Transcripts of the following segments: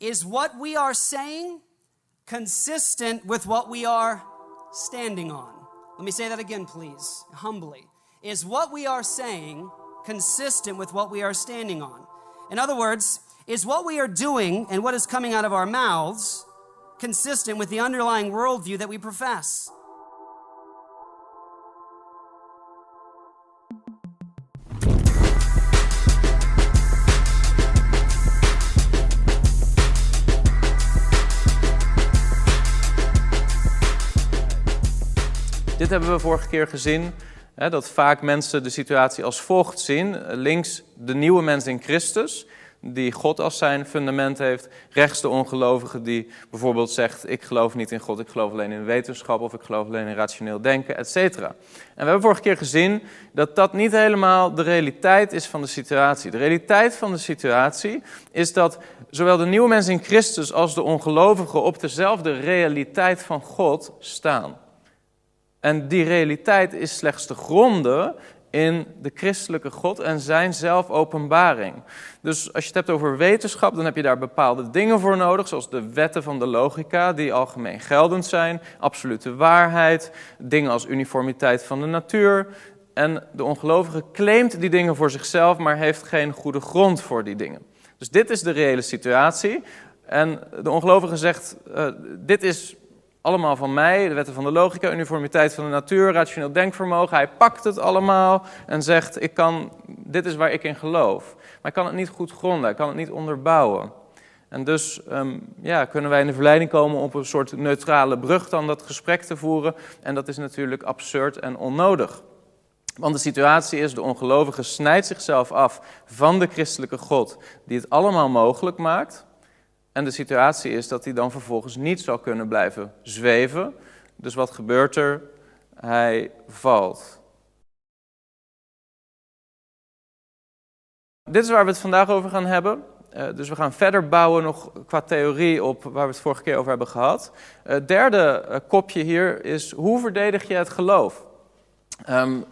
Is what we are saying consistent with what we are standing on? Let me say that again, please, humbly. Is what we are saying consistent with what we are standing on? In other words, is what we are doing and what is coming out of our mouths consistent with the underlying worldview that we profess? Dit hebben we vorige keer gezien, hè, dat vaak mensen de situatie als volgt zien. Links de nieuwe mens in Christus, die God als zijn fundament heeft. Rechts de ongelovige die bijvoorbeeld zegt, ik geloof niet in God, ik geloof alleen in wetenschap of ik geloof alleen in rationeel denken, etc. En we hebben vorige keer gezien dat dat niet helemaal de realiteit is van de situatie. De realiteit van de situatie is dat zowel de nieuwe mens in Christus als de ongelovige op dezelfde realiteit van God staan. En die realiteit is slechts te gronden in de christelijke God en zijn zelfopenbaring. Dus als je het hebt over wetenschap, dan heb je daar bepaalde dingen voor nodig, zoals de wetten van de logica, die algemeen geldend zijn, absolute waarheid, dingen als uniformiteit van de natuur. En de ongelovige claimt die dingen voor zichzelf, maar heeft geen goede grond voor die dingen. Dus dit is de reële situatie. En de ongelovige zegt, uh, dit is allemaal van mij, de wetten van de logica, uniformiteit van de natuur, rationeel denkvermogen. Hij pakt het allemaal en zegt, ik kan, dit is waar ik in geloof. Maar hij kan het niet goed gronden, hij kan het niet onderbouwen. En dus um, ja, kunnen wij in de verleiding komen om op een soort neutrale brug dan dat gesprek te voeren. En dat is natuurlijk absurd en onnodig. Want de situatie is, de ongelovige snijdt zichzelf af van de christelijke God, die het allemaal mogelijk maakt. En de situatie is dat hij dan vervolgens niet zal kunnen blijven zweven. Dus wat gebeurt er? Hij valt. Dit is waar we het vandaag over gaan hebben. Uh, dus we gaan verder bouwen nog qua theorie op waar we het vorige keer over hebben gehad. Het uh, derde uh, kopje hier is hoe verdedig je het geloof? Um,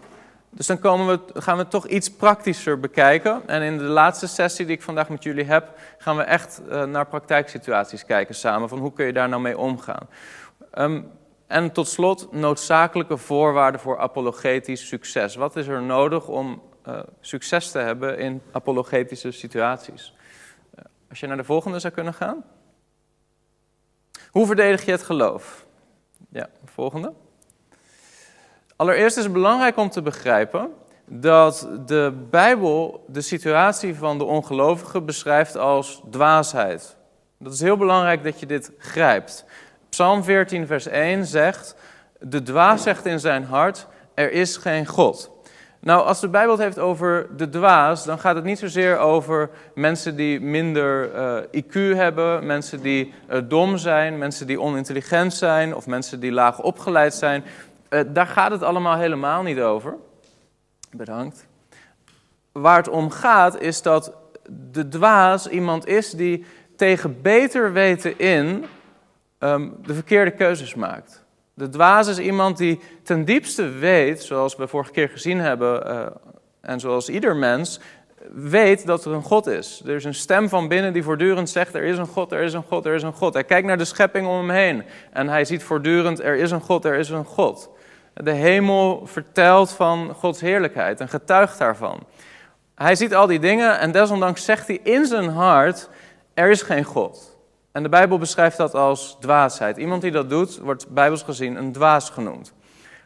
dus dan komen we, gaan we het toch iets praktischer bekijken. En in de laatste sessie die ik vandaag met jullie heb, gaan we echt uh, naar praktijksituaties kijken samen. Van hoe kun je daar nou mee omgaan? Um, en tot slot noodzakelijke voorwaarden voor apologetisch succes. Wat is er nodig om uh, succes te hebben in apologetische situaties? Uh, als je naar de volgende zou kunnen gaan. Hoe verdedig je het geloof? Ja, volgende. Allereerst is het belangrijk om te begrijpen dat de Bijbel de situatie van de ongelovigen beschrijft als dwaasheid. Dat is heel belangrijk dat je dit grijpt. Psalm 14, vers 1 zegt: De dwaas zegt in zijn hart: Er is geen God. Nou, als de Bijbel het heeft over de dwaas, dan gaat het niet zozeer over mensen die minder eh, IQ hebben, mensen die uh, dom zijn, mensen die onintelligent zijn of mensen die laag opgeleid zijn. Uh, daar gaat het allemaal helemaal niet over. Bedankt. Waar het om gaat is dat de dwaas iemand is die tegen beter weten in um, de verkeerde keuzes maakt. De dwaas is iemand die ten diepste weet, zoals we vorige keer gezien hebben, uh, en zoals ieder mens, weet dat er een God is. Er is een stem van binnen die voortdurend zegt: Er is een God, er is een God, er is een God. Hij kijkt naar de schepping om hem heen en hij ziet voortdurend: Er is een God, er is een God. De hemel vertelt van Gods heerlijkheid en getuigt daarvan. Hij ziet al die dingen en desondanks zegt hij in zijn hart: Er is geen God. En de Bijbel beschrijft dat als dwaasheid. Iemand die dat doet, wordt bijbels gezien een dwaas genoemd.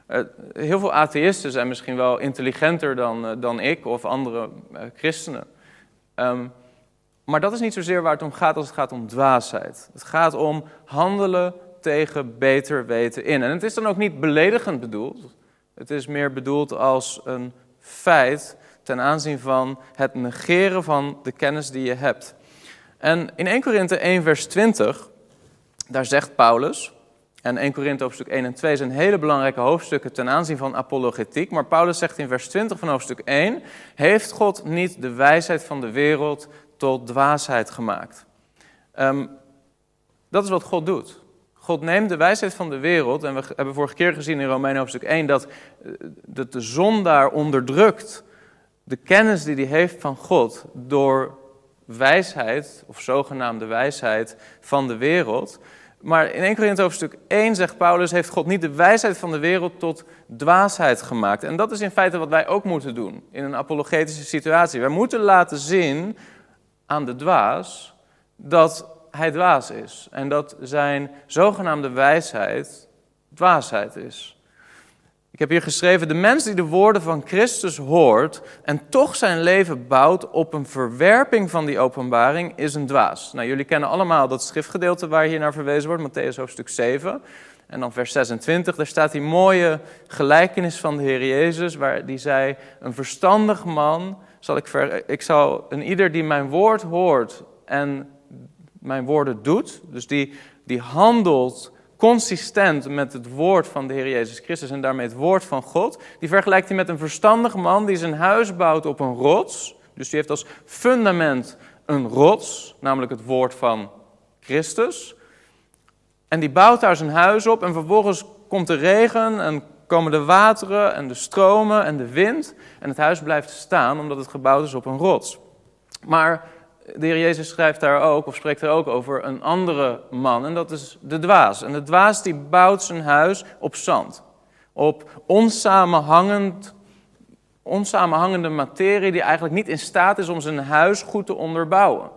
Uh, heel veel atheïsten zijn misschien wel intelligenter dan, uh, dan ik of andere uh, christenen. Um, maar dat is niet zozeer waar het om gaat als het gaat om dwaasheid. Het gaat om handelen tegen beter weten in. En het is dan ook niet beledigend bedoeld. Het is meer bedoeld als een feit ten aanzien van het negeren van de kennis die je hebt. En in 1 Korinthe 1 vers 20, daar zegt Paulus, en 1 Korinthe hoofdstuk 1 en 2 zijn hele belangrijke hoofdstukken ten aanzien van apologetiek, maar Paulus zegt in vers 20 van hoofdstuk 1, heeft God niet de wijsheid van de wereld tot dwaasheid gemaakt? Um, dat is wat God doet. God neemt de wijsheid van de wereld, en we hebben vorige keer gezien in Romeinen hoofdstuk 1 dat, eh, dat de zon daar onderdrukt de kennis die hij heeft van God door wijsheid, of zogenaamde wijsheid van de wereld. Maar in 1 Korinthe hoofdstuk 1 zegt Paulus, heeft God niet de wijsheid van de wereld tot dwaasheid gemaakt. En dat is in feite wat wij ook moeten doen in een apologetische situatie. Wij moeten laten zien aan de dwaas dat hij dwaas is. En dat zijn zogenaamde wijsheid dwaasheid is. Ik heb hier geschreven, de mens die de woorden van Christus hoort en toch zijn leven bouwt op een verwerping van die openbaring, is een dwaas. Nou, jullie kennen allemaal dat schriftgedeelte waar hier naar verwezen wordt, Matthäus hoofdstuk 7. En dan vers 26, daar staat die mooie gelijkenis van de Heer Jezus, waar die zei, een verstandig man zal ik ver, ik zal een ieder die mijn woord hoort en mijn woorden doet, dus die, die handelt consistent met het woord van de Heer Jezus Christus en daarmee het woord van God. Die vergelijkt hij met een verstandig man die zijn huis bouwt op een rots. Dus die heeft als fundament een rots, namelijk het woord van Christus. En die bouwt daar zijn huis op en vervolgens komt de regen en komen de wateren en de stromen en de wind. En het huis blijft staan omdat het gebouwd is op een rots. Maar de heer Jezus schrijft daar ook, of spreekt er ook over, een andere man. En dat is de dwaas. En de dwaas die bouwt zijn huis op zand. Op onsamenhangend, onsamenhangende materie die eigenlijk niet in staat is om zijn huis goed te onderbouwen.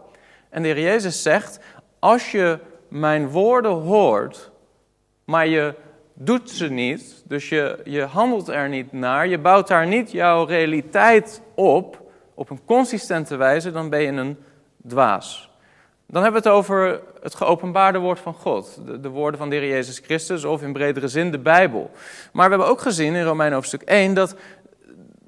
En de heer Jezus zegt, als je mijn woorden hoort, maar je doet ze niet, dus je, je handelt er niet naar, je bouwt daar niet jouw realiteit op, op een consistente wijze, dan ben je een dwaas. Dan hebben we het over het geopenbaarde woord van God, de, de, woorden van de Heer Jezus Christus of in bredere zin de Bijbel. Maar we hebben ook gezien in Romein hoofdstuk 1 dat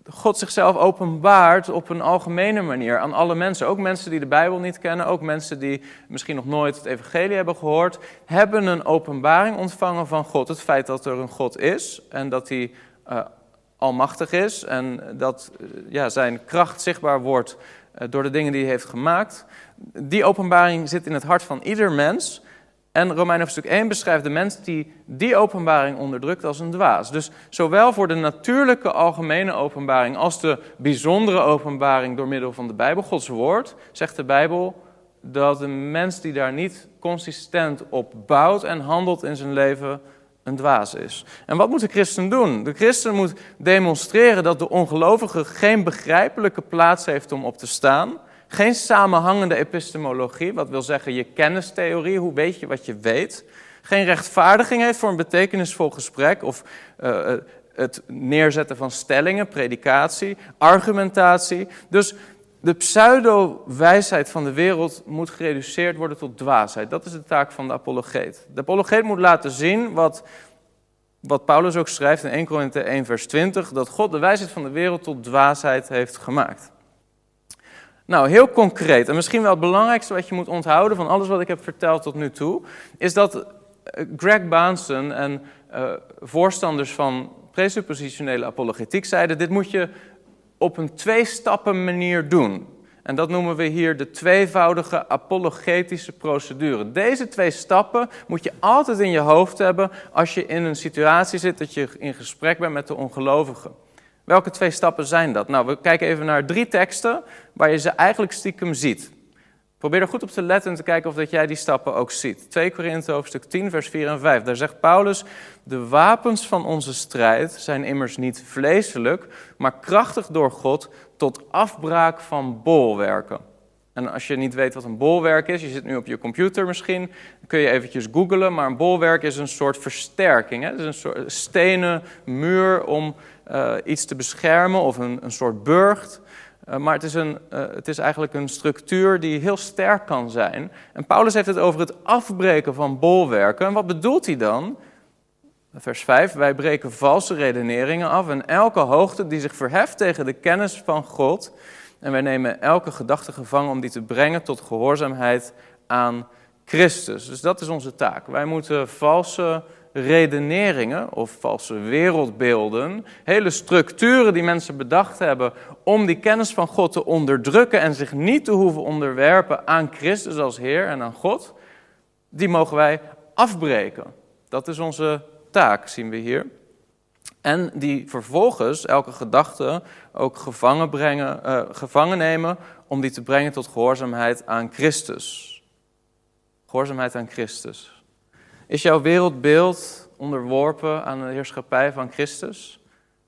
God zichzelf openbaart op een algemene manier aan alle mensen. Ook mensen die de Bijbel niet kennen, ook mensen die misschien nog nooit het evangelie hebben gehoord, hebben een openbaring ontvangen van God. Het feit dat er een God is en dat hij uh, almachtig is en dat uh, ja, zijn kracht zichtbaar wordt door de dingen die hij heeft gemaakt. Die openbaring zit in het hart van ieder mens. En Romein hoofdstuk 1 beschrijft de mens die die openbaring onderdrukt als een dwaas. Dus zowel voor de natuurlijke algemene openbaring als de bijzondere openbaring door middel van de Bijbel, Gods woord, zegt de Bijbel dat de mens die daar niet consistent op bouwt en handelt in zijn leven een dwaas is. En wat moet de christen doen? De christen moet demonstreren dat de ongelovige geen begrijpelijke plaats heeft om op te staan geen samenhangende epistemologie, wat wil zeggen je kennistheorie, hoe weet je wat je weet. Geen rechtvaardiging heeft voor een betekenisvol gesprek of uh, het neerzetten van stellingen, predikatie, argumentatie. Dus de pseudo-wijsheid van de wereld moet gereduceerd worden tot dwaasheid. Dat is de taak van de apologeet. De apologeet moet laten zien wat, wat Paulus ook schrijft in 1 Korinthe 1 vers 20, dat God de wijsheid van de wereld tot dwaasheid heeft gemaakt. Nou, heel concreet, en misschien wel het belangrijkste wat je moet onthouden van alles wat ik heb verteld tot nu toe, is dat eh, Greg Baansen en uh, voorstanders van presuppositionele apologetiek zeiden: dit moet je op een twee-stappen manier doen. En dat noemen we hier de tweevoudige apologetische procedure. Deze twee stappen moet je altijd in je hoofd hebben als je in een situatie zit dat je in gesprek bent met de ongelovigen. Welke twee stappen zijn dat? Nou, we kijken even naar drie teksten waar je ze eigenlijk stiekem ziet. Probeer er goed op te letten en te kijken of dat jij die stappen ook ziet. 2 Korinthe hoofdstuk 10 vers 4 en 5. Daar zegt Paulus, de wapens van onze strijd zijn immers niet vleeselijk, maar krachtig door God tot afbraak van bolwerken. En als je niet weet wat een bolwerk is, je zit nu op je computer misschien, kun je eventjes googlen, maar een bolwerk is een soort versterking. Het is een soort stenen muur om uh, iets te beschermen of een, een soort burcht. Uh, maar het is, een, uh, het is eigenlijk een structuur die heel sterk kan zijn. En Paulus heeft het over het afbreken van bolwerken. En wat bedoelt hij dan? Vers 5, wij breken valse redeneringen af en elke hoogte die zich verheft tegen de kennis van God. En wij nemen elke gedachte gevangen om die te brengen tot gehoorzaamheid aan Christus. Dus dat is onze taak. Wij moeten valse redeneringen of valse wereldbeelden, hele structuren die mensen bedacht hebben om die kennis van God te onderdrukken en zich niet te hoeven onderwerpen aan Christus als Heer en aan God, die mogen wij afbreken. Dat is onze taak, zien we hier. En die vervolgens elke gedachte ook gevangen, brengen, uh, gevangen nemen om die te brengen tot gehoorzaamheid aan Christus. Gehoorzaamheid aan Christus. Is jouw wereldbeeld onderworpen aan de heerschappij van Christus?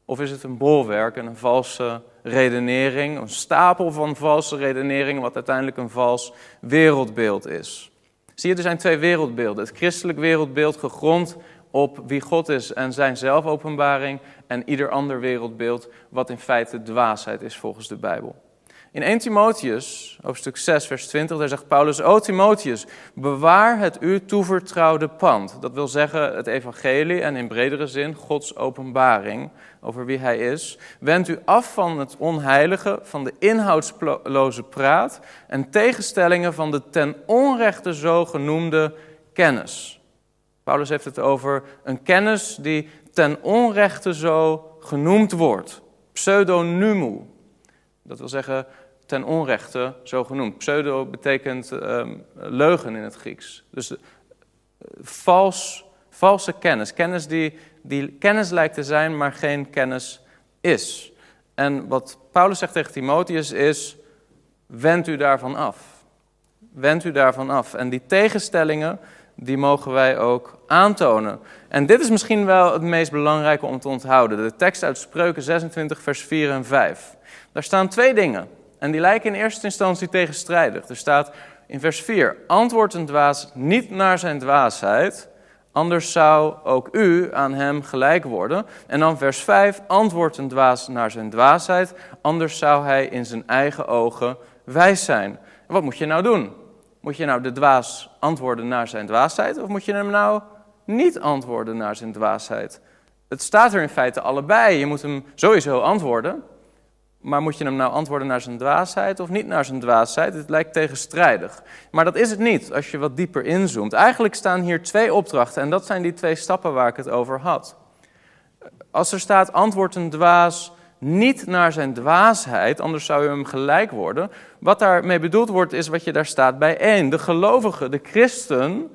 Of is het een bolwerk en een valse redenering, een stapel van valse redeneringen, wat uiteindelijk een vals wereldbeeld is? Zie je, er zijn twee wereldbeelden. Het christelijk wereldbeeld gegrond op wie God is en zijn zelfopenbaring, en ieder ander wereldbeeld, wat in feite dwaasheid is volgens de Bijbel. In 1 Timotheus, hoofdstuk 6, vers 20, daar zegt Paulus: O Timotheus, bewaar het u toevertrouwde pand. Dat wil zeggen het evangelie en in bredere zin Gods openbaring over wie hij is. Wend u af van het onheilige, van de inhoudsloze praat en tegenstellingen van de ten onrechte zogenoemde kennis. Paulus heeft het over een kennis die ten onrechte zo genoemd wordt. Pseudonymu. Dat wil zeggen ten onrechte zo genoemd. Pseudo betekent ehm, leugen in het Grieks. Dus uh, vals, valse kennis. Kennis die, die kennis lijkt te zijn, maar geen kennis is. En wat Paulus zegt tegen Timotheus is: wend u daarvan af. Wend u daarvan af. En die tegenstellingen, die mogen wij ook aantonen. En dit is misschien wel het meest belangrijke om te onthouden. De tekst uit Spreuken 26, vers 4 en 5. Daar staan twee dingen. En die lijken in eerste instantie tegenstrijdig. Er staat in vers 4: Antwoord een dwaas niet naar zijn dwaasheid, anders zou ook u aan hem gelijk worden. En dan vers 5: Antwoord een dwaas naar zijn dwaasheid, anders zou hij in zijn eigen ogen wijs zijn. En wat moet je nou doen? Moet je nou de dwaas antwoorden naar zijn dwaasheid, of moet je hem nou niet antwoorden naar zijn dwaasheid? Het staat er in feite allebei. Je moet hem sowieso antwoorden, maar moet je hem nou antwoorden naar zijn dwaasheid of niet naar zijn dwaasheid? Het lijkt tegenstrijdig. Maar dat is het niet als je wat dieper inzoomt. Eigenlijk staan hier twee opdrachten en dat zijn die twee stappen waar ik het over had. Als er staat antwoord een dwaas niet naar zijn dwaasheid, anders zou je hem gelijk worden. Wat daarmee bedoeld wordt is wat je daar staat bij één. De gelovige, de christen,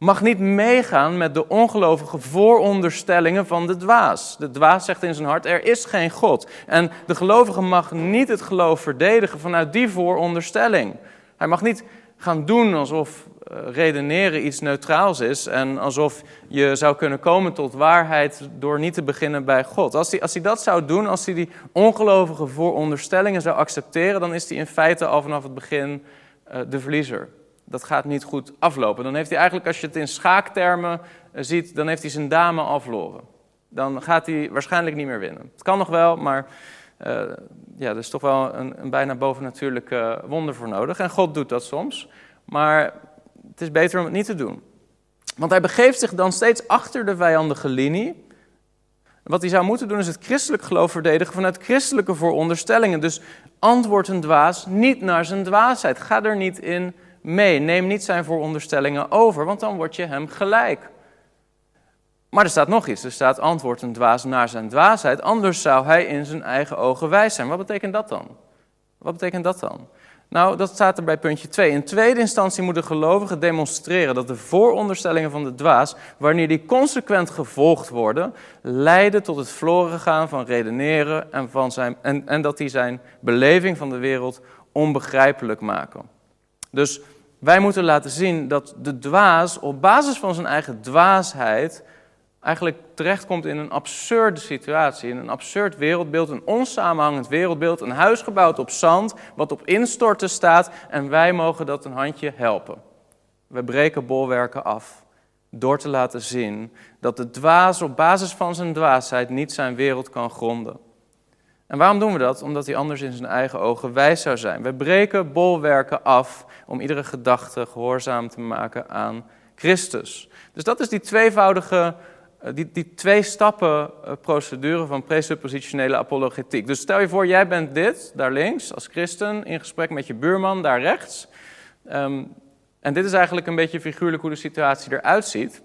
mag niet meegaan met de ongelovige vooronderstellingen van de dwaas. De dwaas zegt in zijn hart, er is geen God. En de gelovige mag niet het geloof verdedigen vanuit die vooronderstelling. Hij mag niet gaan doen alsof redeneren iets neutraals is en alsof je zou kunnen komen tot waarheid door niet te beginnen bij God. Als hij, als hij dat zou doen, als hij die ongelovige vooronderstellingen zou accepteren, dan is hij in feite al vanaf het begin uh, de verliezer dat gaat niet goed aflopen. Dan heeft hij eigenlijk, als je het in schaaktermen eh, ziet, dan heeft hij zijn dame al verloren. Dan gaat hij waarschijnlijk niet meer winnen. Het kan nog wel, maar uh, ja, er is toch wel een, een bijna bovennatuurlijke wonder voor nodig. En God doet dat soms, maar het is beter om het niet te doen. Want hij begeeft zich dan steeds achter de vijandige linie. Wat hij zou moeten doen is het christelijk geloof verdedigen vanuit christelijke vooronderstellingen. Dus antwoord een dwaas niet naar zijn dwaasheid. Ga er niet in mee. Neem niet zijn vooronderstellingen over, want dan word je hem gelijk. Maar er staat nog iets. Er staat antwoord een dwaas naar zijn dwaasheid, anders zou hij in zijn eigen ogen wijs zijn. Wat betekent dat dan? Wat betekent dat dan? Nou, dat staat er bij puntje 2. In tweede instantie moet de gelovige demonstreren dat de vooronderstellingen van de dwaas, wanneer die consequent gevolgd worden, leiden tot het verloren gaan van redeneren en, van zijn, en, en dat die zijn beleving van de wereld onbegrijpelijk maken. Dus wij moeten laten zien dat de dwaas op basis van zijn eigen dwaasheid eigenlijk terechtkomt in een absurde situatie, in een absurd wereldbeeld, een onsamenhangend wereldbeeld, een huis gebouwd op zand, wat op instorten staat en wij mogen dat een handje helpen. We breken bolwerken af door te laten zien dat de dwaas op basis van zijn dwaasheid niet zijn wereld kan gronden. En waarom doen we dat? Omdat hij anders in zijn eigen ogen wijs zou zijn. We breken bolwerken af om iedere gedachte gehoorzaam te maken aan Christus. Dus dat is die tweevoudige, die, die twee stappen eh, procedure van presuppositionele apologetiek. Dus stel je voor, jij bent dit, daar links, als christen, in gesprek met je buurman, daar rechts. Ehm, en dit is eigenlijk een beetje figuurlijk hoe de situatie eruit ziet.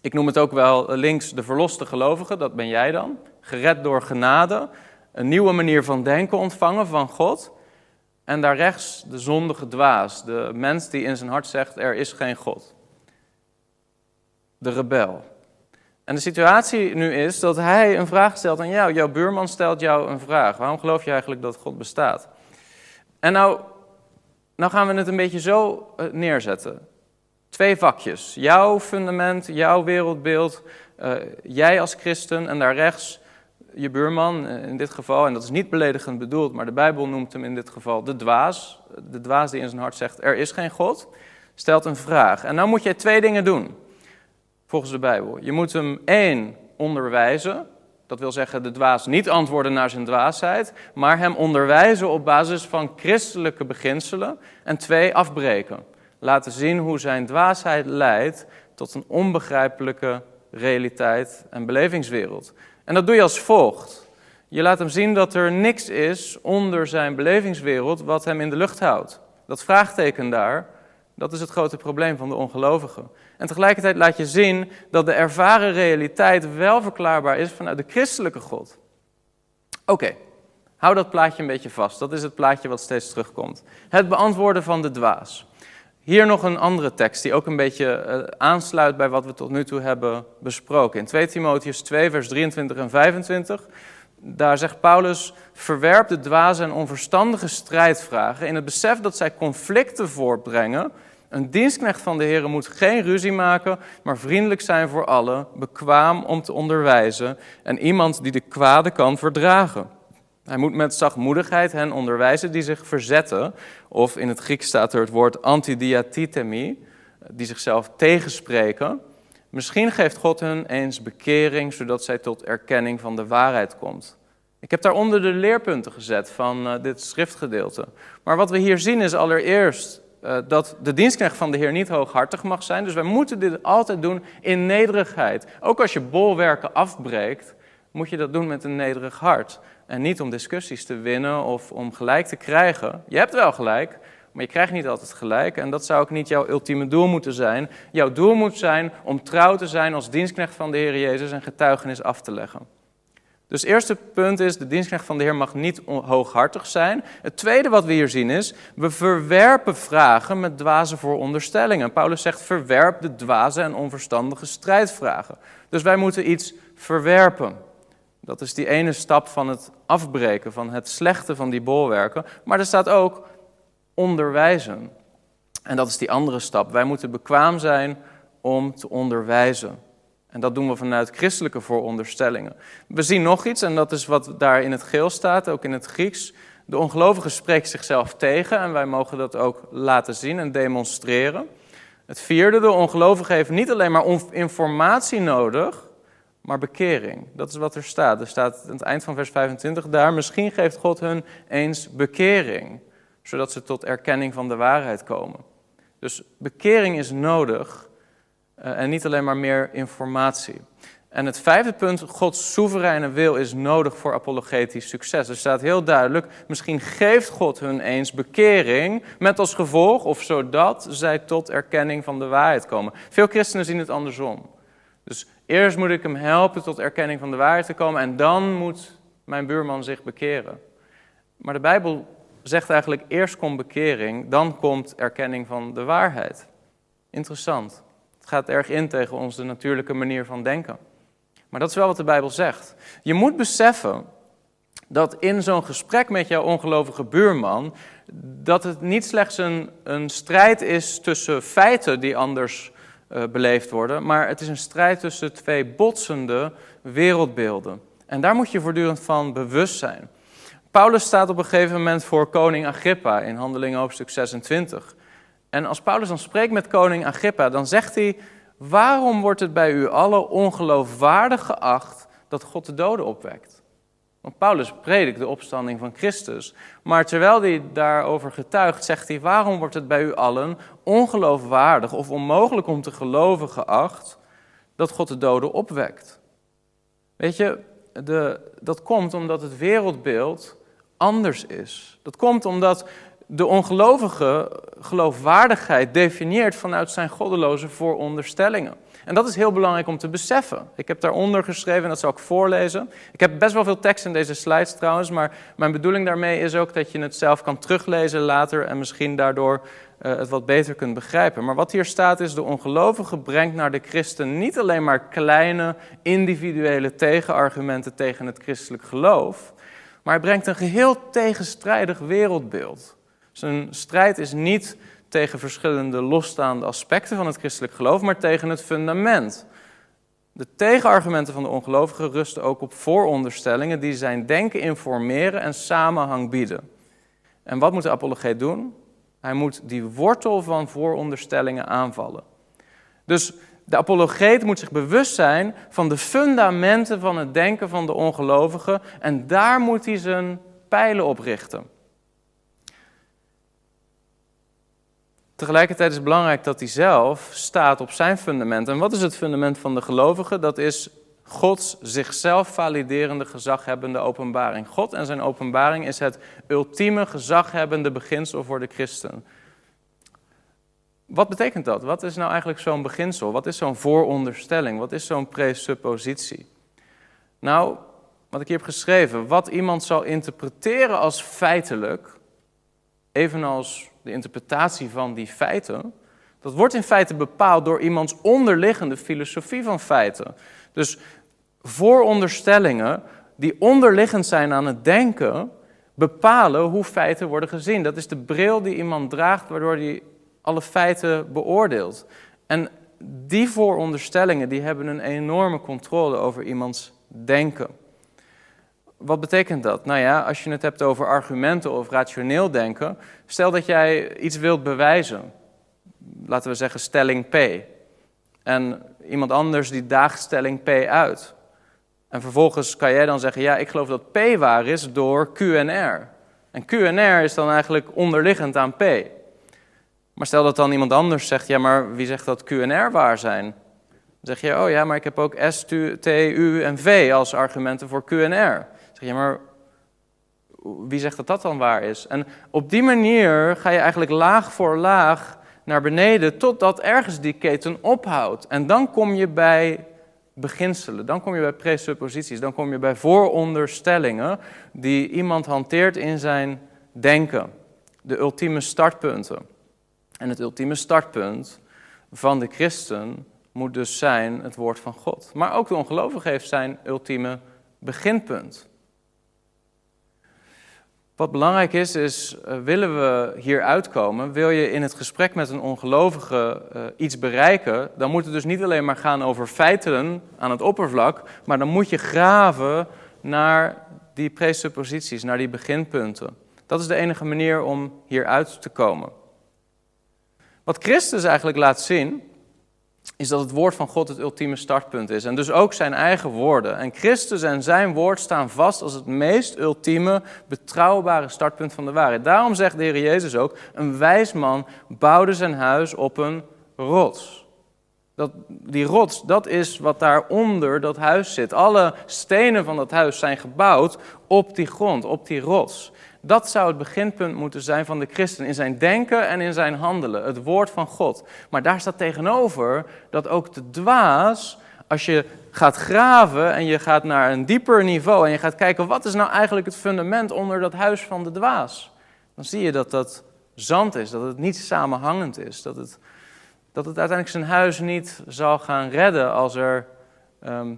Ik noem het ook wel links de verloste gelovige, dat ben jij dan. Gered door genade, een nieuwe manier van denken ontvangen van God. En daar rechts de zondige dwaas, de mens die in zijn hart zegt: er is geen God. De rebel. En de situatie nu is dat hij een vraag stelt aan jou. Jouw buurman stelt jou een vraag. Waarom geloof je eigenlijk dat God bestaat? En nou, nou gaan we het een beetje zo eh, neerzetten. Twee vakjes. Jouw fundament, jouw wereldbeeld, uh, jij als christen en daar rechts je buurman eh, in dit geval. En dat is niet beledigend bedoeld, maar de Bijbel noemt hem in dit geval de dwaas. De dwaas die in zijn hart zegt, er is geen God, stelt een vraag. En nou moet jij twee dingen doen, volgens de Bijbel. Je moet hem één onderwijzen, dat wil zeggen de dwaas niet antwoorden naar zijn dwaasheid, maar hem onderwijzen op basis van christelijke beginselen. En twee, afbreken. Laten zien hoe zijn dwaasheid leidt tot een onbegrijpelijke realiteit en belevingswereld. En dat doe je als volgt. Je laat hem zien dat er niks is onder zijn belevingswereld wat hem in de lucht houdt. Dat vraagteken daar, dat is het grote probleem van de ongelovigen. En tegelijkertijd laat je zien dat de ervaren realiteit wel verklaarbaar is vanuit de christelijke God. Oké, hou dat plaatje een beetje vast. Dat is het plaatje wat steeds terugkomt. Het beantwoorden van de dwaas. Hier nog een andere tekst die ook een beetje uh, aansluit bij wat we tot nu toe hebben besproken. In 2 Timotheus 2, vers 23 en 25, daar zegt Paulus: Verwerp de dwaze en onverstandige strijdvragen in het besef dat zij conflicten voortbrengen. Een dienstknecht van de Heer moet geen ruzie maken, maar vriendelijk zijn voor allen, bekwaam om te onderwijzen en iemand die de kwade kan verdragen. Hij moet met zachtmoedigheid hen onderwijzen die zich verzetten. Of in het Grieks staat er het woord antidiatithemi, die zichzelf tegenspreken. Misschien geeft God hun eens bekering, zodat zij tot erkenning van de waarheid komt. Ik heb daaronder de leerpunten gezet van uh, dit schriftgedeelte. Maar wat we hier zien is allereerst uh, dat de dienstknecht van de Heer niet hooghartig mag zijn. Dus wij moeten dit altijd doen in nederigheid. Ook als je bolwerken afbreekt, moet je dat doen met een nederig hart. En niet om discussies te winnen of om gelijk te krijgen. Je hebt wel gelijk, maar je krijgt niet altijd gelijk. En dat zou ook niet jouw ultieme doel moeten zijn. Jouw doel moet zijn om trouw te zijn als dienstknecht van de Heer Jezus en getuigenis af te leggen. Dus eerste punt is, de dienstknecht van de Heer mag niet hooghartig zijn. Het tweede wat we hier zien is, we verwerpen vragen met dwaze vooronderstellingen. Paulus zegt, verwerp de dwaze en onverstandige strijdvragen. Dus wij moeten iets verwerpen. Dat is die ene stap van het afbreken, van het slechte van die bolwerken. Maar er staat ook onderwijzen. En dat is die andere stap. Wij moeten bekwaam zijn om te onderwijzen. En dat doen we vanuit christelijke vooronderstellingen. We zien nog iets, en dat is wat daar in het geel staat, ook in het Grieks. De ongelovige spreekt zichzelf tegen en wij mogen dat ook laten zien en demonstreren. Het vierde, de ongelovige heeft niet alleen maar informatie nodig, maar bekering. Dat is wat er staat. Er staat aan het eind van vers 25 daar, misschien geeft God hun eens bekering, zodat ze tot erkenning van de waarheid komen. Dus bekering is nodig uh, en niet alleen maar meer informatie. En het vijfde punt, Gods soevereine wil is nodig voor apologetisch succes. Er staat heel duidelijk, misschien geeft God hun eens bekering met als gevolg of zodat zij tot erkenning van de waarheid komen. Veel christenen zien het andersom. Dus Eerst moet ik hem helpen tot erkenning van de waarheid te komen en dan moet mijn buurman zich bekeren. Maar de Bijbel zegt eigenlijk eerst komt bekering, dan komt erkenning van de waarheid. Interessant. Het gaat erg in tegen onze natuurlijke manier van denken. Maar dat is wel wat de Bijbel zegt. Je moet beseffen dat in zo'n gesprek met jouw ongelovige buurman, dat het niet slechts een, een strijd is tussen feiten die anders uh, beleefd worden, maar het is een strijd tussen twee botsende wereldbeelden. En daar moet je voortdurend van bewust zijn. Paulus staat op een gegeven moment voor koning Agrippa in Handelingen hoofdstuk 26. En als Paulus dan spreekt met koning Agrippa, dan zegt hij: Waarom wordt het bij u allen ongeloofwaardig geacht dat God de doden opwekt? Want Paulus predikt de opstanding van Christus. Maar terwijl hij daarover getuigt, zegt hij: Waarom wordt het bij u allen ongeloofwaardig of onmogelijk om te geloven geacht dat God de doden opwekt? Weet je, de, dat komt omdat het wereldbeeld anders is. Dat komt omdat de ongelovige geloofwaardigheid definieert vanuit zijn goddeloze vooronderstellingen. En dat is heel belangrijk om te beseffen. Ik heb daaronder geschreven, en dat zal ik voorlezen. Ik heb best wel veel tekst in deze slides trouwens, maar mijn bedoeling daarmee is ook dat je het zelf kan teruglezen later en misschien daardoor uh, het wat beter kunt begrijpen. Maar wat hier staat is, de ongelovige brengt naar de christen niet alleen maar kleine individuele tegenargumenten tegen het christelijk geloof, maar hij brengt een geheel tegenstrijdig wereldbeeld. Zijn strijd is niet tegen verschillende losstaande aspecten van het christelijk geloof, maar tegen het fundament. De tegenargumenten van de ongelovigen rusten ook op vooronderstellingen die zijn denken informeren en samenhang bieden. En wat moet de apologeet doen? Hij moet die wortel van vooronderstellingen aanvallen. Dus de apologeet moet zich bewust zijn van de fundamenten van het denken van de ongelovigen en daar moet hij zijn pijlen op richten. Tegelijkertijd is het belangrijk dat hij zelf staat op zijn fundament. En wat is het fundament van de gelovigen? Dat is Gods zichzelf validerende gezaghebbende openbaring. God en zijn openbaring is het ultieme gezaghebbende beginsel voor de christen. Wat betekent dat? Wat is nou eigenlijk zo'n beginsel? Wat is zo'n vooronderstelling? Wat is zo'n presuppositie? Nou, wat ik hier heb geschreven, wat iemand zal interpreteren als feitelijk, evenals de interpretatie van die feiten, dat wordt in feite bepaald door iemands onderliggende filosofie van feiten. Dus vooronderstellingen die onderliggend zijn aan het denken, bepalen hoe feiten worden gezien. Dat is de bril die iemand draagt, waardoor hij alle feiten beoordeelt. En die vooronderstellingen die hebben een enorme controle over iemands denken. Wat betekent dat? Nou ja, als je het hebt over argumenten of rationeel denken, stel dat jij iets wilt bewijzen. Laten we zeggen stelling P. En iemand anders die daagt stelling P uit. En vervolgens kan jij dan zeggen, ja, ik geloof dat P waar is door Q en R. En Q en R is dan eigenlijk onderliggend aan P. Maar stel dat dan iemand anders zegt, ja, maar wie zegt dat Q en R waar zijn? Dan zeg je, oh ja, maar ik heb ook S, T, U en V als argumenten voor Q en R. Dan zeg je, maar wie zegt dat dat dan waar is? En op die manier ga je eigenlijk laag voor laag naar beneden, totdat ergens die keten ophoudt. En dan kom je bij beginselen, dan kom je bij presupposities, dan kom je bij vooronderstellingen die iemand hanteert in zijn denken. De ultieme startpunten. En het ultieme startpunt van de christen moet dus zijn het woord van God. Maar ook de ongelovige heeft zijn ultieme beginpunt. Wat belangrijk is, is uh, willen we hier uitkomen, wil je in het gesprek met een ongelovige uh, iets bereiken, dan moet het dus niet alleen maar gaan over feiten aan het oppervlak, maar dan moet je graven naar die presupposities, naar die beginpunten. Dat is de enige manier om hier uit te komen. Wat Christus eigenlijk laat zien, is dat het woord van God het ultieme startpunt is. En dus ook zijn eigen woorden. En Christus en zijn woord staan vast als het meest ultieme, betrouwbare startpunt van de waarheid. Daarom zegt de Heer Jezus ook, een wijs man bouwde zijn huis op een rots. Dat, die rots, dat is wat daaronder dat huis zit. Alle stenen van dat huis zijn gebouwd op die grond, op die rots. Dat zou het beginpunt moeten zijn van de christen in zijn denken en in zijn handelen, het woord van God. Maar daar staat tegenover dat ook de dwaas, als je gaat graven en je gaat naar een dieper niveau en je gaat kijken wat is nou eigenlijk het fundament onder dat huis van de dwaas, dan zie je dat dat zand is, dat het niet samenhangend is, dat het, dat het uiteindelijk zijn huis niet zal gaan redden als er ehm,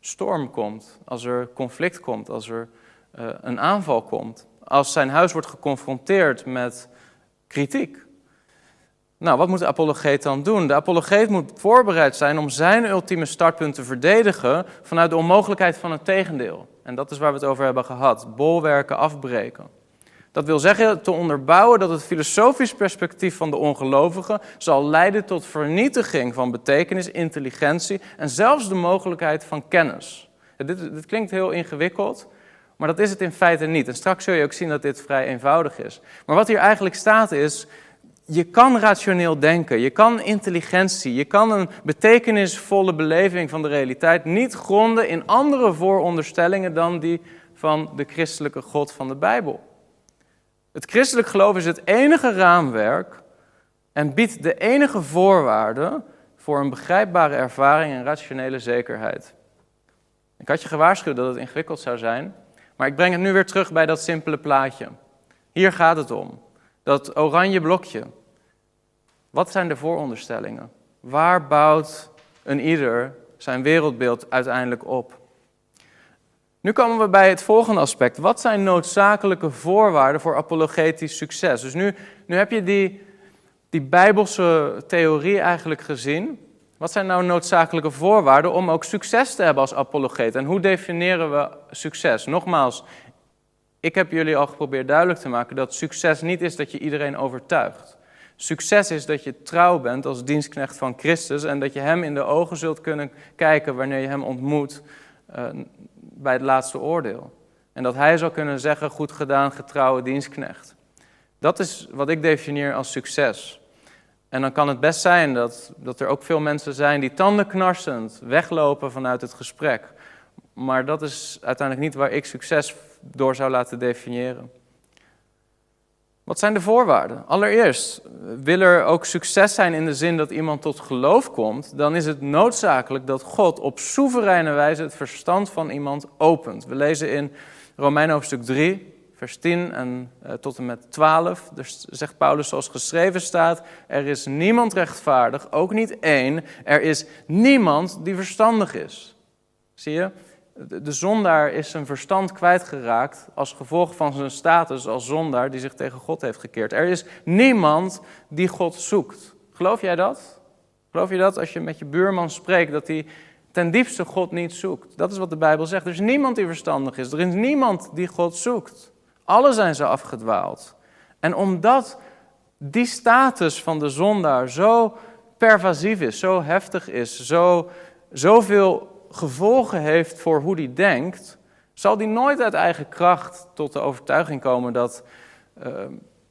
storm komt, als er conflict komt, als er uh, een aanval komt als zijn huis wordt geconfronteerd met kritiek. Nou, wat moet de apologeet dan doen? De apologeet moet voorbereid zijn om zijn ultieme startpunt te verdedigen vanuit de onmogelijkheid van het tegendeel. En dat is waar we het over hebben gehad: bolwerken afbreken. Dat wil zeggen te onderbouwen dat het filosofisch perspectief van de ongelovigen zal leiden tot vernietiging van betekenis, intelligentie en zelfs de mogelijkheid van kennis. Dit, dit klinkt heel ingewikkeld, maar dat is het in feite niet. En straks zul je ook zien dat dit vrij eenvoudig is. Maar wat hier eigenlijk staat is, je kan rationeel denken, je kan intelligentie, je kan een betekenisvolle beleving van de realiteit niet gronden in andere vooronderstellingen dan die van de christelijke God van de Bijbel. Het christelijk geloof is het enige raamwerk en biedt de enige voorwaarden voor een begrijpbare ervaring en rationele zekerheid. Ik had je gewaarschuwd dat het ingewikkeld zou zijn, maar ik breng het nu weer terug bij dat simpele plaatje. Hier gaat het om. Dat oranje blokje. Wat zijn de vooronderstellingen? Waar bouwt een ieder zijn wereldbeeld uiteindelijk op? Nu komen we bij het volgende aspect. Wat zijn noodzakelijke voorwaarden voor apologetisch succes? Dus nu, nu heb je die, die bijbelse theorie eigenlijk gezien. Wat zijn nou noodzakelijke voorwaarden om ook succes te hebben als apologeet? En hoe definiëren we succes? Nogmaals, ik heb jullie al geprobeerd duidelijk te maken dat succes niet is dat je iedereen overtuigt. Succes is dat je trouw bent als dienstknecht van Christus en dat je Hem in de ogen zult kunnen kijken wanneer je Hem ontmoet uh, bij het laatste oordeel. En dat Hij zal kunnen zeggen, goed gedaan, getrouwe dienstknecht. Dat is wat ik definieer als succes. En dan kan het best zijn dat, dat er ook veel mensen zijn die tandenknarsend weglopen vanuit het gesprek. Maar dat is uiteindelijk niet waar ik succes door zou laten definiëren. Wat zijn de voorwaarden? Allereerst, wil er ook succes zijn in de zin dat iemand tot geloof komt, dan is het noodzakelijk dat God op soevereine wijze het verstand van iemand opent. We lezen in Romein hoofdstuk 3, vers 10 en uh, tot en met 12. Dus zegt Paulus zoals geschreven staat, er is niemand rechtvaardig, ook niet één. Er is niemand die verstandig is. Zie je? De zondaar is zijn verstand kwijtgeraakt als gevolg van zijn status als zondaar die zich tegen God heeft gekeerd. Er is niemand die God zoekt. Geloof jij dat? Geloof je dat als je met je buurman spreekt, dat hij ten diepste God niet zoekt? Dat is wat de Bijbel zegt. Er is niemand die verstandig is. Er is niemand die God zoekt. Alle zijn ze afgedwaald. En omdat die status van de zondaar zo pervasief is, zo heftig is, zo, zoveel gevolgen heeft voor hoe hij denkt, zal hij nooit uit eigen kracht tot de overtuiging komen dat, uh,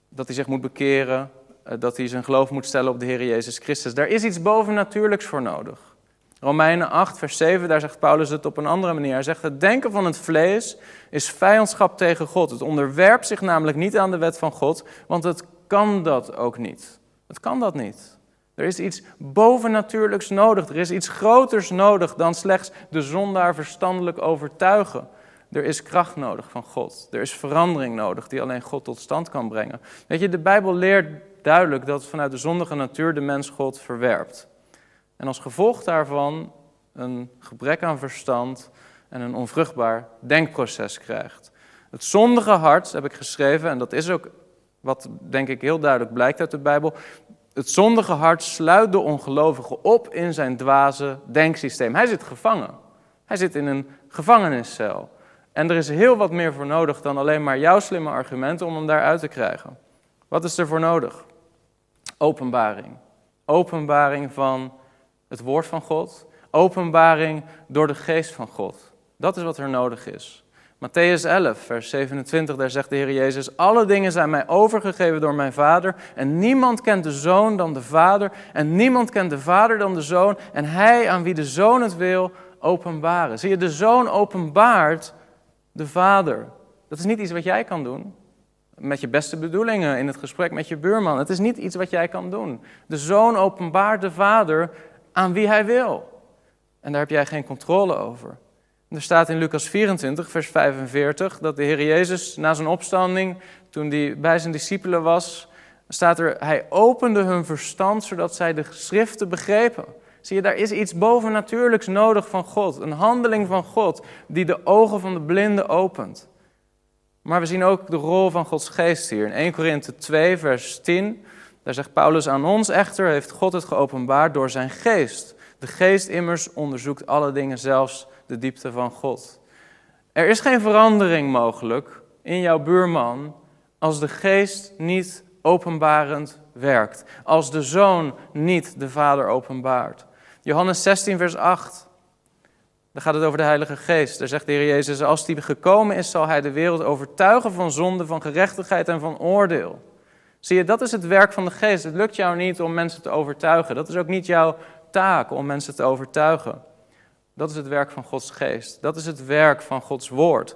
dat hij zich moet bekeren, uh, dat hij zijn geloof moet stellen op de Heer Jezus Christus. Daar is iets bovennatuurlijks voor nodig. Romeinen 8, vers 7, daar zegt Paulus het op een andere manier. Hij zegt: Het denken van het vlees is vijandschap tegen God. Het onderwerpt zich namelijk niet aan de wet van God, want het kan dat ook niet. Het kan dat niet. Er is iets bovennatuurlijks nodig. Er is iets groters nodig dan slechts de zondaar verstandelijk overtuigen. Er is kracht nodig van God. Er is verandering nodig die alleen God tot stand kan brengen. Weet je, de Bijbel leert duidelijk dat vanuit de zondige natuur de mens God verwerpt. En als gevolg daarvan een gebrek aan verstand en een onvruchtbaar denkproces krijgt. Het zondige hart, heb ik geschreven, en dat is ook wat denk ik heel duidelijk blijkt uit de Bijbel. Het zondige hart sluit de ongelovige op in zijn dwaze denksysteem. Hij zit gevangen. Hij zit in een gevangeniscel. En er is heel wat meer voor nodig dan alleen maar jouw slimme argumenten om hem daaruit te krijgen. Wat is er voor nodig? Openbaring. Openbaring van het woord van God. Openbaring door de geest van God. Dat is wat er nodig is. Matthäus 11, vers 27, daar zegt de Heer Jezus: Alle dingen zijn mij overgegeven door mijn Vader. En niemand kent de Zoon dan de Vader. En niemand kent de Vader dan de Zoon. En hij aan wie de Zoon het wil, openbaren. Zie je, de Zoon openbaart de Vader. Dat is niet iets wat jij kan doen. Met je beste bedoelingen in het gesprek met je buurman. Het is niet iets wat jij kan doen. De Zoon openbaart de Vader aan wie hij wil. En daar heb jij geen controle over. Er staat in Lucas 24, vers 45, dat de Heer Jezus na zijn opstanding, toen hij bij zijn discipelen was, staat er, hij opende hun verstand zodat zij de schriften begrepen. Zie je, daar is iets bovennatuurlijks nodig van God, een handeling van God die de ogen van de blinden opent. Maar we zien ook de rol van Gods geest hier. In 1 Korinthe 2, vers 10, daar zegt Paulus aan ons echter, heeft God het geopenbaard door zijn geest. De geest immers onderzoekt alle dingen, zelfs de diepte van God. Er is geen verandering mogelijk in jouw buurman als de geest niet openbarend werkt. Als de zoon niet de vader openbaart. Johannes 16, vers 8. Daar gaat het over de Heilige Geest. Daar zegt de Heer Jezus: Als die gekomen is, zal hij de wereld overtuigen van zonde, van gerechtigheid en van oordeel. Zie je, dat is het werk van de Geest. Het lukt jou niet om mensen te overtuigen. Dat is ook niet jouw taak om mensen te overtuigen. Dat is het werk van Gods geest. Dat is het werk van Gods woord.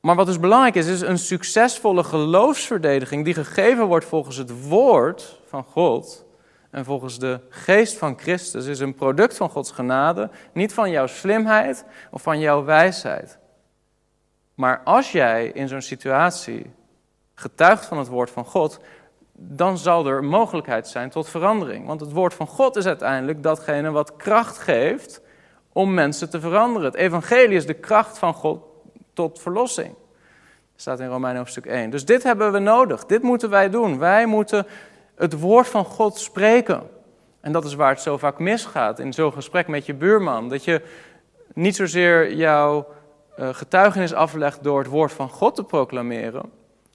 Maar wat dus belangrijk is, is een succesvolle geloofsverdediging die gegeven wordt volgens het woord van God en volgens de geest van Christus, is een product van Gods genade, niet van jouw slimheid of van jouw wijsheid. Maar als jij in zo'n situatie getuigt van het woord van God, dan zal er mogelijkheid zijn tot verandering. Want het woord van God is uiteindelijk datgene wat kracht geeft om mensen te veranderen. Het evangelie is de kracht van God tot verlossing. Staat in Romeinen hoofdstuk 1. Dus dit hebben we nodig. Dit moeten wij doen. Wij moeten het woord van God spreken. En dat is waar het zo vaak misgaat in zo'n gesprek met je buurman. Dat je niet zozeer jouw eh, getuigenis aflegt door het woord van God te proclameren,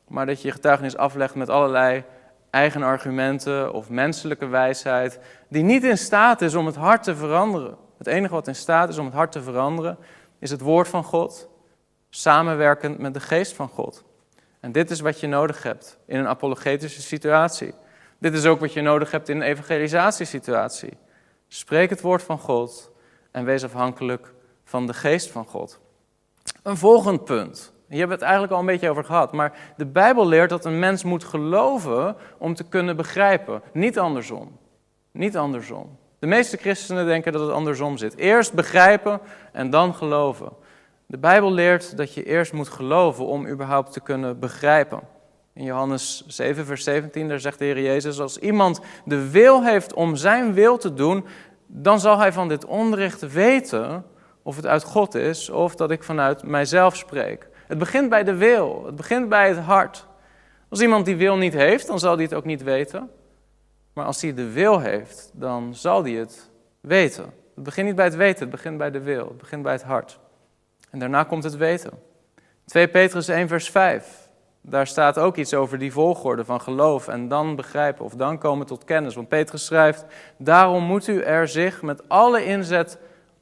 maar dat je je getuigenis aflegt met allerlei eigen argumenten of menselijke wijsheid, die niet in staat is om het hart te veranderen. Het enige wat in staat is om het hart te veranderen, is het woord van God, samenwerkend met de geest van God. En dit is wat je nodig hebt in een apologetische situatie. Dit is ook wat je nodig hebt in een evangelisatiesituatie. Spreek het woord van God en wees afhankelijk van de geest van God. Een volgend punt. Hier hebben we het eigenlijk al een beetje over gehad. Maar de Bijbel leert dat een mens moet geloven om te kunnen begrijpen. Niet andersom. Niet andersom. De meeste christenen denken dat het andersom zit. Eerst begrijpen en dan geloven. De Bijbel leert dat je eerst moet geloven om überhaupt te kunnen begrijpen. In Johannes 7, vers 17, daar zegt de Heer Jezus: Als iemand de wil heeft om zijn wil te doen, dan zal hij van dit onrecht weten of het uit God is of dat ik vanuit mijzelf spreek. Het begint bij de wil, het begint bij het hart. Als iemand die wil niet heeft, dan zal hij het ook niet weten. Maar als hij de wil heeft, dan zal hij het weten. Het begint niet bij het weten, het begint bij de wil, het begint bij het hart. En daarna komt het weten. 2 Petrus 1, vers 5. Daar staat ook iets over die volgorde van geloof en dan begrijpen of dan komen tot kennis. Want Petrus schrijft, daarom moet u er zich met alle inzet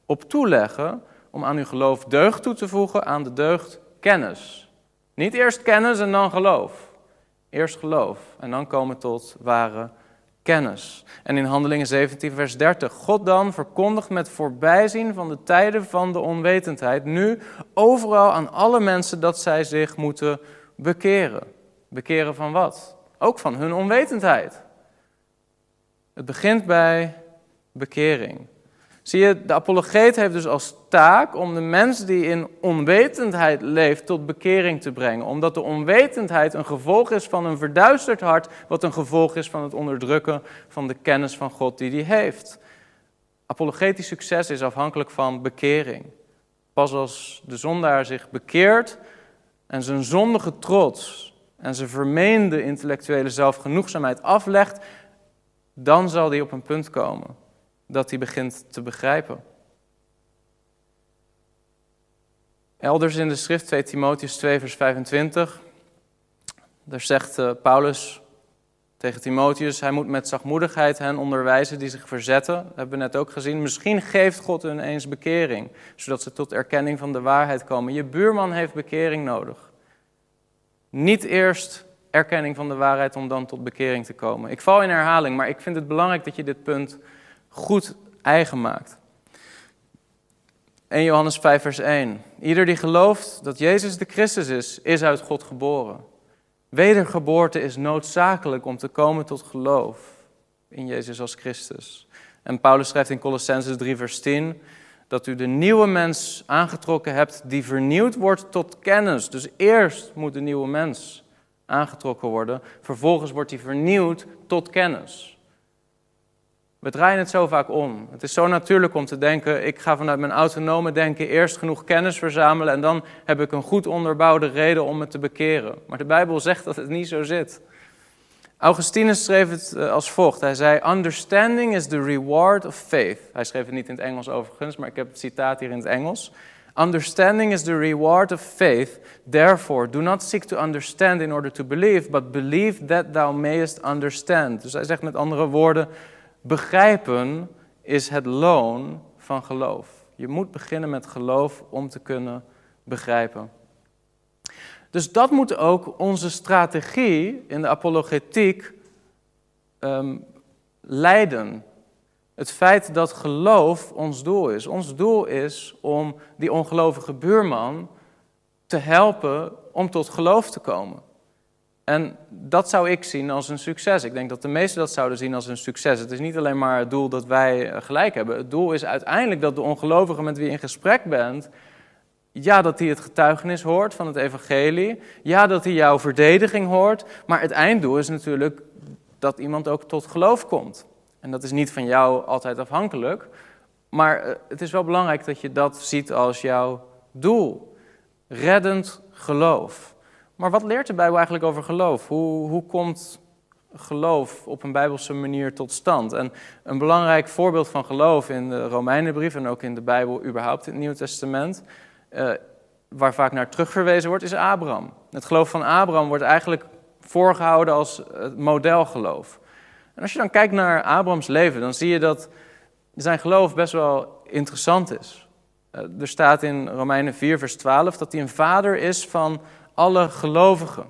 op toeleggen om aan uw geloof deugd toe te voegen, aan de deugd kennis. Niet eerst kennis en dan geloof. Eerst geloof en dan komen tot ware kennis. En in Handelingen 17, vers 30. God dan verkondigt met voorbijzien van de tijden van de onwetendheid nu overal aan alle mensen dat zij zich moeten bekeren. Bekeren van wat? Ook van hun onwetendheid. Het begint bij bekering. Zie je, de apologeet heeft dus als taak om de mens die in onwetendheid leeft tot bekering te brengen. Omdat de onwetendheid een gevolg is van een verduisterd hart, wat een gevolg is van het onderdrukken van de kennis van God die hij heeft. Apologetisch succes is afhankelijk van bekering. Pas als de zondaar zich bekeert en zijn zondige trots en zijn vermeende intellectuele zelfgenoegzaamheid aflegt, dan zal hij op een punt komen dat hij begint te begrijpen. Elders in de schrift 2 Timotheus 2 vers 25, daar zegt uh, Paulus tegen Timotheus, hij moet met zachtmoedigheid hen onderwijzen die zich verzetten. Dat hebben we net ook gezien. Misschien geeft God hun eens bekering, zodat ze tot erkenning van de waarheid komen. Je buurman heeft bekering nodig. Niet eerst erkenning van de waarheid om dan tot bekering te komen. Ik val in herhaling, maar ik vind het belangrijk dat je dit punt goed eigen maakt. 1 Johannes 5, vers 1. Ieder die gelooft dat Jezus de Christus is, is uit God geboren. Wedergeboorte is noodzakelijk om te komen tot geloof in Jezus als Christus. En Paulus schrijft in Colossenses 3, vers 10 dat u de nieuwe mens aangetrokken hebt die vernieuwd wordt tot kennis. Dus eerst moet de nieuwe mens aangetrokken worden, vervolgens wordt hij vernieuwd tot kennis. We draaien het zo vaak om. Het is zo natuurlijk om te denken, ik ga vanuit mijn autonome denken eerst genoeg kennis verzamelen en dan heb ik een goed onderbouwde reden om me te bekeren. Maar de Bijbel zegt dat het niet zo zit. Augustinus schreef het eh, als volgt. Hij zei, understanding is the reward of faith. Hij schreef het niet in het Engels overigens, maar ik heb het citaat hier in het Engels. Understanding is the reward of faith. Therefore, do not seek to understand in order to believe, but believe that thou mayest understand. Dus hij zegt met andere woorden, Begrijpen is het loon van geloof. Je moet beginnen met geloof om te kunnen begrijpen. Dus dat moet ook onze strategie in de apologetiek um, leiden. Het feit dat geloof ons doel is. Ons doel is om die ongelovige buurman te helpen om tot geloof te komen. En dat zou ik zien als een succes. Ik denk dat de meesten dat zouden zien als een succes. Het is niet alleen maar het doel dat wij eh, gelijk hebben. Het doel is uiteindelijk dat de ongelovige met wie je in gesprek bent, ja, dat hij het getuigenis hoort van het evangelie. Ja, dat hij jouw verdediging hoort. Maar het einddoel is natuurlijk dat iemand ook tot geloof komt. En dat is niet van jou altijd afhankelijk. Maar eh, het is wel belangrijk dat je dat ziet als jouw doel. reddend geloof. Maar wat leert de Bijbel eigenlijk over geloof? Hoe, hoe komt geloof op een bijbelse manier tot stand? En een belangrijk voorbeeld van geloof in de Romeinenbrief en ook in de Bijbel überhaupt in het Nieuwe Testament, uh, waar vaak naar terugverwezen wordt, is Abraham. Het geloof van Abraham wordt eigenlijk voorgehouden als het modelgeloof. En als je dan kijkt naar Abrahams leven, dan zie je dat zijn geloof best wel interessant is. Eh, er staat in Romeinen 4, vers 12 dat hij een vader is van alle gelovigen.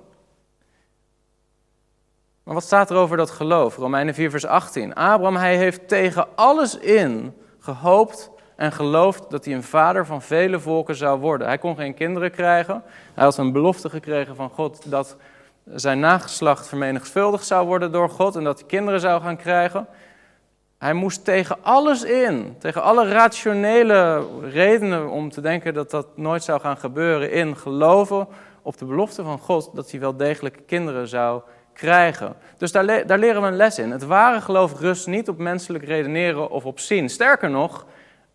Maar wat staat er over dat geloof? Romeinen 4, vers 18. Abraham, hij heeft tegen alles in gehoopt en geloofd dat hij een vader van vele volken zou worden. Hij kon geen kinderen krijgen. Hij had een belofte gekregen van God dat zijn nageslacht vermenigvuldigd zou worden door God en dat hij kinderen zou gaan krijgen. Hij moest tegen alles in, tegen alle rationele redenen om te denken dat dat nooit zou gaan gebeuren, in geloven op de belofte van God dat hij wel degelijk kinderen zou krijgen. Dus daar, daar leren we een les in. Het ware geloof rust niet op menselijk redeneren of op zien. Sterker nog,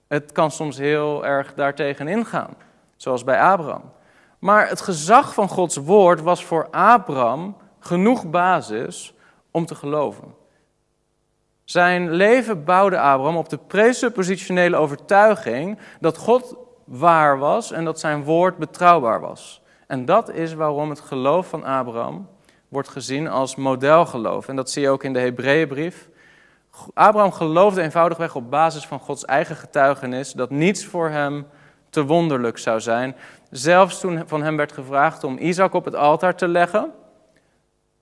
het kan soms heel erg daartegen ingaan, zoals bij Abraham. Maar het gezag van Gods woord was voor Abraham genoeg basis om te geloven. Zijn leven bouwde Abraham op de presuppositionele overtuiging dat God waar was en dat zijn woord betrouwbaar was. En dat is waarom het geloof van Abraham wordt gezien als modelgeloof. En dat zie je ook in de Hebreeënbrief. Abraham geloofde eenvoudigweg op basis van Gods eigen getuigenis dat niets voor hem te wonderlijk zou zijn. Zelfs toen van hem werd gevraagd om Isaac op het altaar te leggen,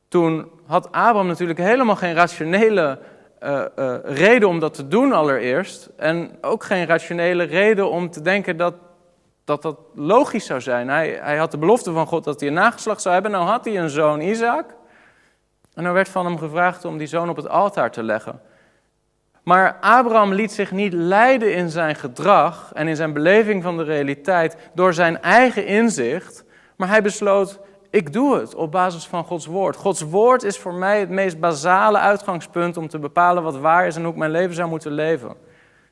toen had Abraham natuurlijk helemaal geen rationele uh, uh, reden om dat te doen allereerst. En ook geen rationele reden om te denken dat dat, dat logisch zou zijn. Hij, hij had de belofte van God dat hij een nageslacht zou hebben. Nou had hij een zoon, Isaac. En dan werd van hem gevraagd om die zoon op het altaar te leggen. Maar Abraham liet zich niet leiden in zijn gedrag en in zijn beleving van de realiteit door zijn eigen inzicht, maar hij besloot: ik doe het op basis van Gods woord. Gods woord is voor mij het meest basale uitgangspunt om te bepalen wat waar is en hoe ik mijn leven zou moeten leven.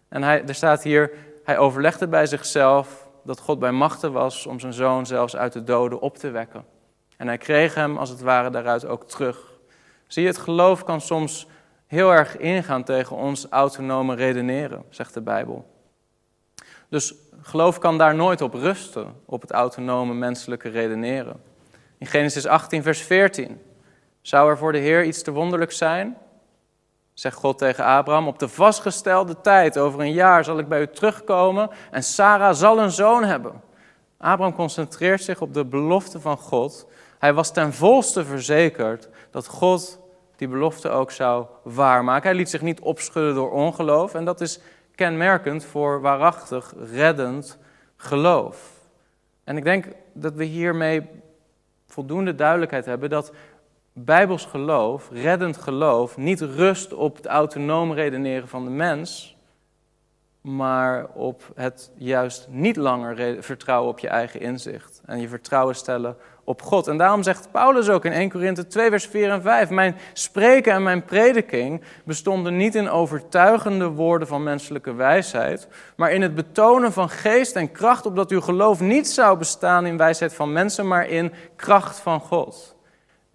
En hij, er staat hier: hij overlegde bij zichzelf dat God bij machten was om zijn zoon zelfs uit de doden op te wekken. En hij kreeg hem als het ware daaruit ook terug. Zie je, het geloof kan soms heel erg ingaan tegen ons autonome redeneren, zegt de Bijbel. Dus geloof kan daar nooit op rusten, op het autonome menselijke redeneren. In Genesis 18, vers 14. Zou er voor de Heer iets te wonderlijk zijn? Zegt God tegen Abraham, op de vastgestelde tijd, over een jaar, zal ik bij u terugkomen en Sarah zal een zoon hebben. Abraham concentreert zich op de belofte van God. Hij was ten volste verzekerd dat God die belofte ook zou waarmaken. Hij liet zich niet opschudden door ongeloof en dat is kenmerkend voor waarachtig, reddend geloof. En ik denk dat we hiermee voldoende duidelijkheid hebben dat bijbels geloof, reddend geloof, niet rust op het autonoom redeneren van de mens, maar op het juist niet langer vertrouwen op je eigen inzicht en je vertrouwen stellen op God. En daarom zegt Paulus ook in 1 Korinthe 2, vers 4 en 5: Mijn spreken en mijn prediking bestonden niet in overtuigende woorden van menselijke wijsheid, maar in het betonen van geest en kracht, opdat uw geloof niet zou bestaan in wijsheid van mensen, maar in kracht van God.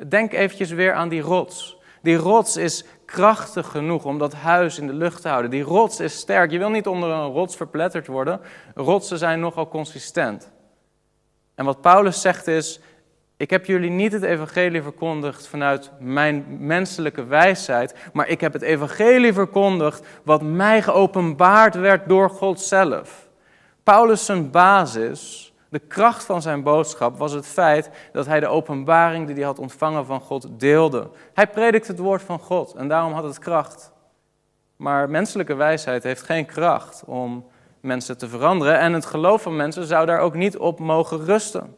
Denk eventjes weer aan die rots. Die rots is krachtig genoeg om dat huis in de lucht te houden. Die rots is sterk. Je wil niet onder een rots verpletterd worden. Rotsen zijn nogal consistent. En wat Paulus zegt is: ik heb jullie niet het evangelie verkondigd vanuit mijn menselijke wijsheid, maar ik heb het evangelie verkondigd wat mij geopenbaard werd door God zelf. Paulus' zijn basis, de kracht van zijn boodschap, was het feit dat hij de openbaring die hij had ontvangen van God deelde. Hij predikte het woord van God en daarom had het kracht. Maar menselijke wijsheid heeft geen kracht om mensen te veranderen en het geloof van mensen zou daar ook niet op mogen rusten.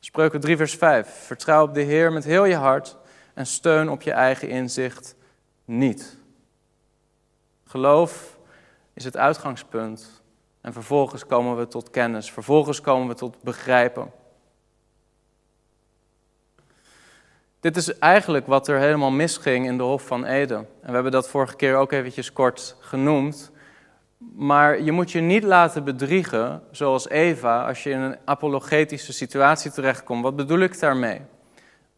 Spreuken 3, vers 5. Vertrouw op de Heer met heel je hart en steun op je eigen inzicht niet. Geloof is het uitgangspunt en vervolgens komen we tot kennis, vervolgens komen we tot begrijpen. Dit is eigenlijk wat er helemaal misging in de Hof van Eden. En we hebben dat vorige keer ook eventjes kort genoemd. Maar je moet je niet laten bedriegen, zoals Eva, als je in een apologetische situatie terechtkomt. Wat bedoel ik daarmee?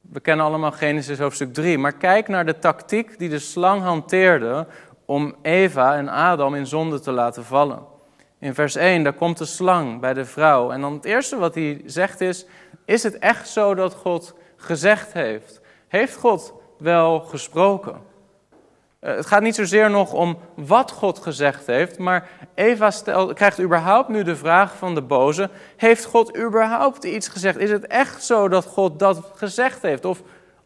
We kennen allemaal Genesis hoofdstuk 3, maar kijk naar de tactiek die de slang hanteerde om Eva en Adam in zonde te laten vallen. In vers 1, daar komt de slang bij de vrouw. En dan het eerste wat hij zegt is: Is het echt zo dat God gezegd heeft? Heeft God wel gesproken? Eh, het gaat niet zozeer nog om wat God gezegd heeft, maar Eva krijgt überhaupt nu de vraag van de boze: Heeft God überhaupt iets gezegd? Is het echt zo dat God dat gezegd heeft? Of,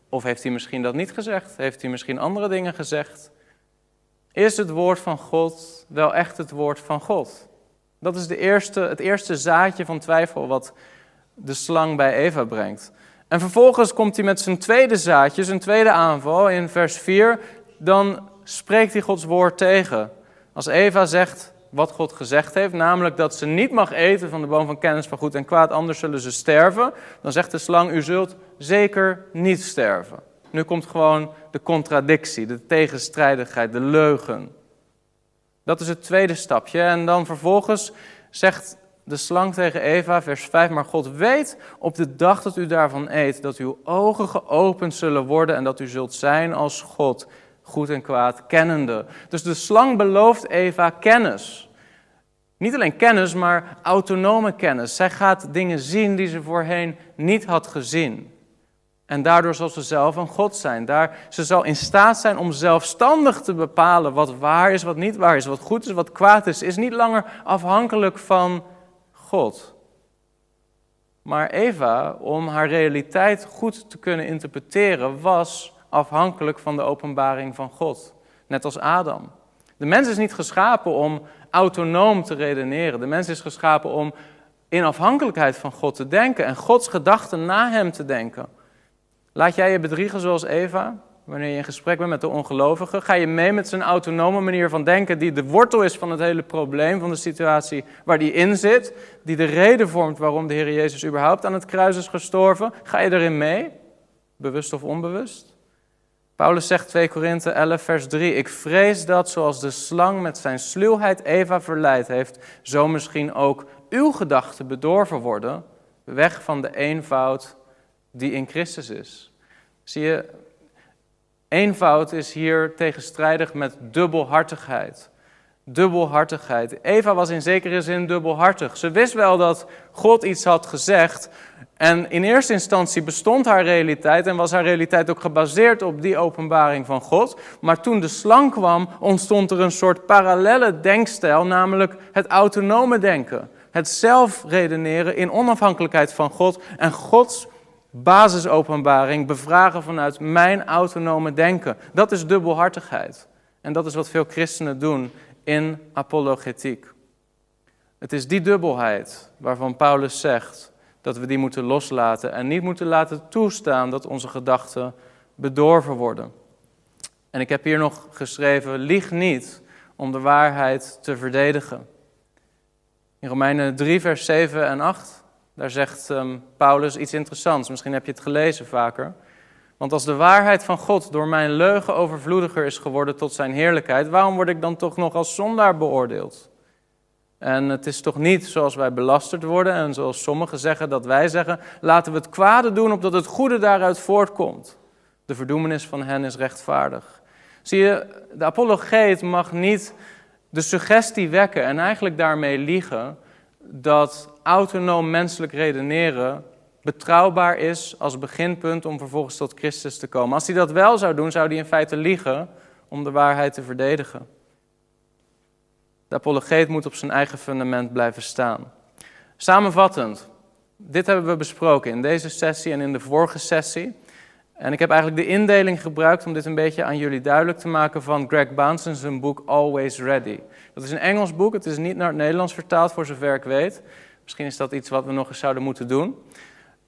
of heeft hij misschien dat niet gezegd? Heeft hij misschien andere dingen gezegd? Is het woord van God wel echt het woord van God? Dat is de eerste, het eerste zaadje van twijfel wat de slang bij Eva brengt. En vervolgens komt hij met zijn tweede zaadje, zijn tweede aanval in vers 4. Dan spreekt hij Gods woord tegen. Als Eva zegt wat God gezegd heeft, namelijk dat ze niet mag eten van de boom van kennis van goed en kwaad, anders zullen ze sterven, dan zegt de slang, u zult zeker niet sterven. Nu komt gewoon de contradictie, de tegenstrijdigheid, de leugen. Dat is het tweede stapje. En dan vervolgens zegt de slang tegen Eva, vers 5, maar God weet op de dag dat u daarvan eet, dat uw ogen geopend zullen worden en dat u zult zijn als God, goed en kwaad kennende. Dus de slang belooft Eva kennis. Niet alleen kennis, maar autonome kennis. Zij gaat dingen zien die ze voorheen niet had gezien. En daardoor zal ze zelf een God zijn. Daar, ze zal in staat zijn om zelfstandig te bepalen wat waar is, wat niet waar is, wat goed is, wat kwaad is. Is niet langer afhankelijk van God. Maar Eva, om haar realiteit goed te kunnen interpreteren, was afhankelijk van de openbaring van God. Net als Adam. De mens is niet geschapen om autonoom te redeneren. De mens is geschapen om in afhankelijkheid van God te denken en Gods gedachten na hem te denken. Laat jij je bedriegen zoals Eva, wanneer je in gesprek bent met de ongelovige? Ga je mee met zijn autonome manier van denken, die de wortel is van het hele probleem, van de situatie waar die in zit, die de reden vormt waarom de Heer Jezus überhaupt aan het kruis is gestorven? Ga je erin mee, bewust of onbewust? Paulus zegt 2 Korinthe 11, vers 3: Ik vrees dat zoals de slang met zijn sluwheid Eva verleid heeft, zo misschien ook uw gedachten bedorven worden, weg van de eenvoud die in Christus is. Zie je, eenvoud is hier tegenstrijdig met dubbelhartigheid. Dubbelhartigheid. Eva was in zekere zin dubbelhartig. Ze wist wel dat God iets had gezegd. En in eerste instantie bestond haar realiteit en was haar realiteit ook gebaseerd op die openbaring van God. Maar toen de slang kwam, ontstond er een soort parallelle denkstijl, namelijk het autonome denken. Het zelf redeneren in onafhankelijkheid van God en Gods basisopenbaring bevragen vanuit mijn autonome denken. Dat is dubbelhartigheid. En dat is wat veel christenen doen in apologetiek. Het is die dubbelheid waarvan Paulus zegt dat we die moeten loslaten en niet moeten laten toestaan dat onze gedachten bedorven worden. En ik heb hier nog geschreven: lieg niet om de waarheid te verdedigen. In Romeinen 3, vers 7 en 8 daar zegt um, Paulus iets interessants. Misschien heb je het gelezen vaker. Want als de waarheid van God door mijn leugen overvloediger is geworden tot zijn heerlijkheid, waarom word ik dan toch nog als zondaar beoordeeld? En het is toch niet zoals wij belasterd worden en zoals sommigen zeggen dat wij zeggen, laten we het kwade doen opdat het goede daaruit voortkomt. De verdoemenis van hen is rechtvaardig. Zie je, de apologeet mag niet de suggestie wekken en eigenlijk daarmee liegen dat autonoom menselijk redeneren betrouwbaar is als beginpunt om vervolgens tot Christus te komen. Als hij dat wel zou doen, zou hij in feite liegen om de waarheid te verdedigen. De apologeet moet op zijn eigen fundament blijven staan. Samenvattend, dit hebben we besproken in deze sessie en in de vorige sessie. En ik heb eigenlijk de indeling gebruikt om dit een beetje aan jullie duidelijk te maken van Greg zijn boek Always Ready. Dat is een Engels boek, het is niet naar het Nederlands vertaald voor zover ik weet. Misschien is dat iets wat we nog eens zouden moeten doen.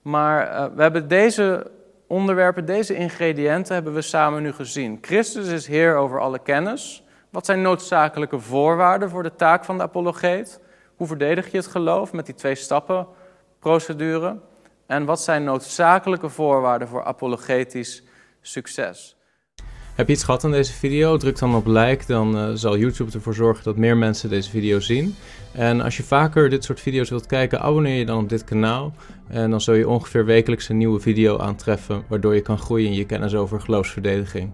Maar uh, we hebben deze onderwerpen, deze ingrediënten hebben we samen nu gezien. Christus is Heer over alle kennis. Wat zijn noodzakelijke voorwaarden voor de taak van de apologeet? Hoe verdedig je het geloof met die twee stappen procedure? En wat zijn noodzakelijke voorwaarden voor apologetisch succes? Heb je iets gehad aan deze video? Druk dan op like, dan uh, zal YouTube ervoor zorgen dat meer mensen deze video zien. En als je vaker dit soort video's wilt kijken, abonneer je dan op dit kanaal. En dan zul je ongeveer wekelijks een nieuwe video aantreffen, waardoor je kan groeien in je kennis over geloofsverdediging.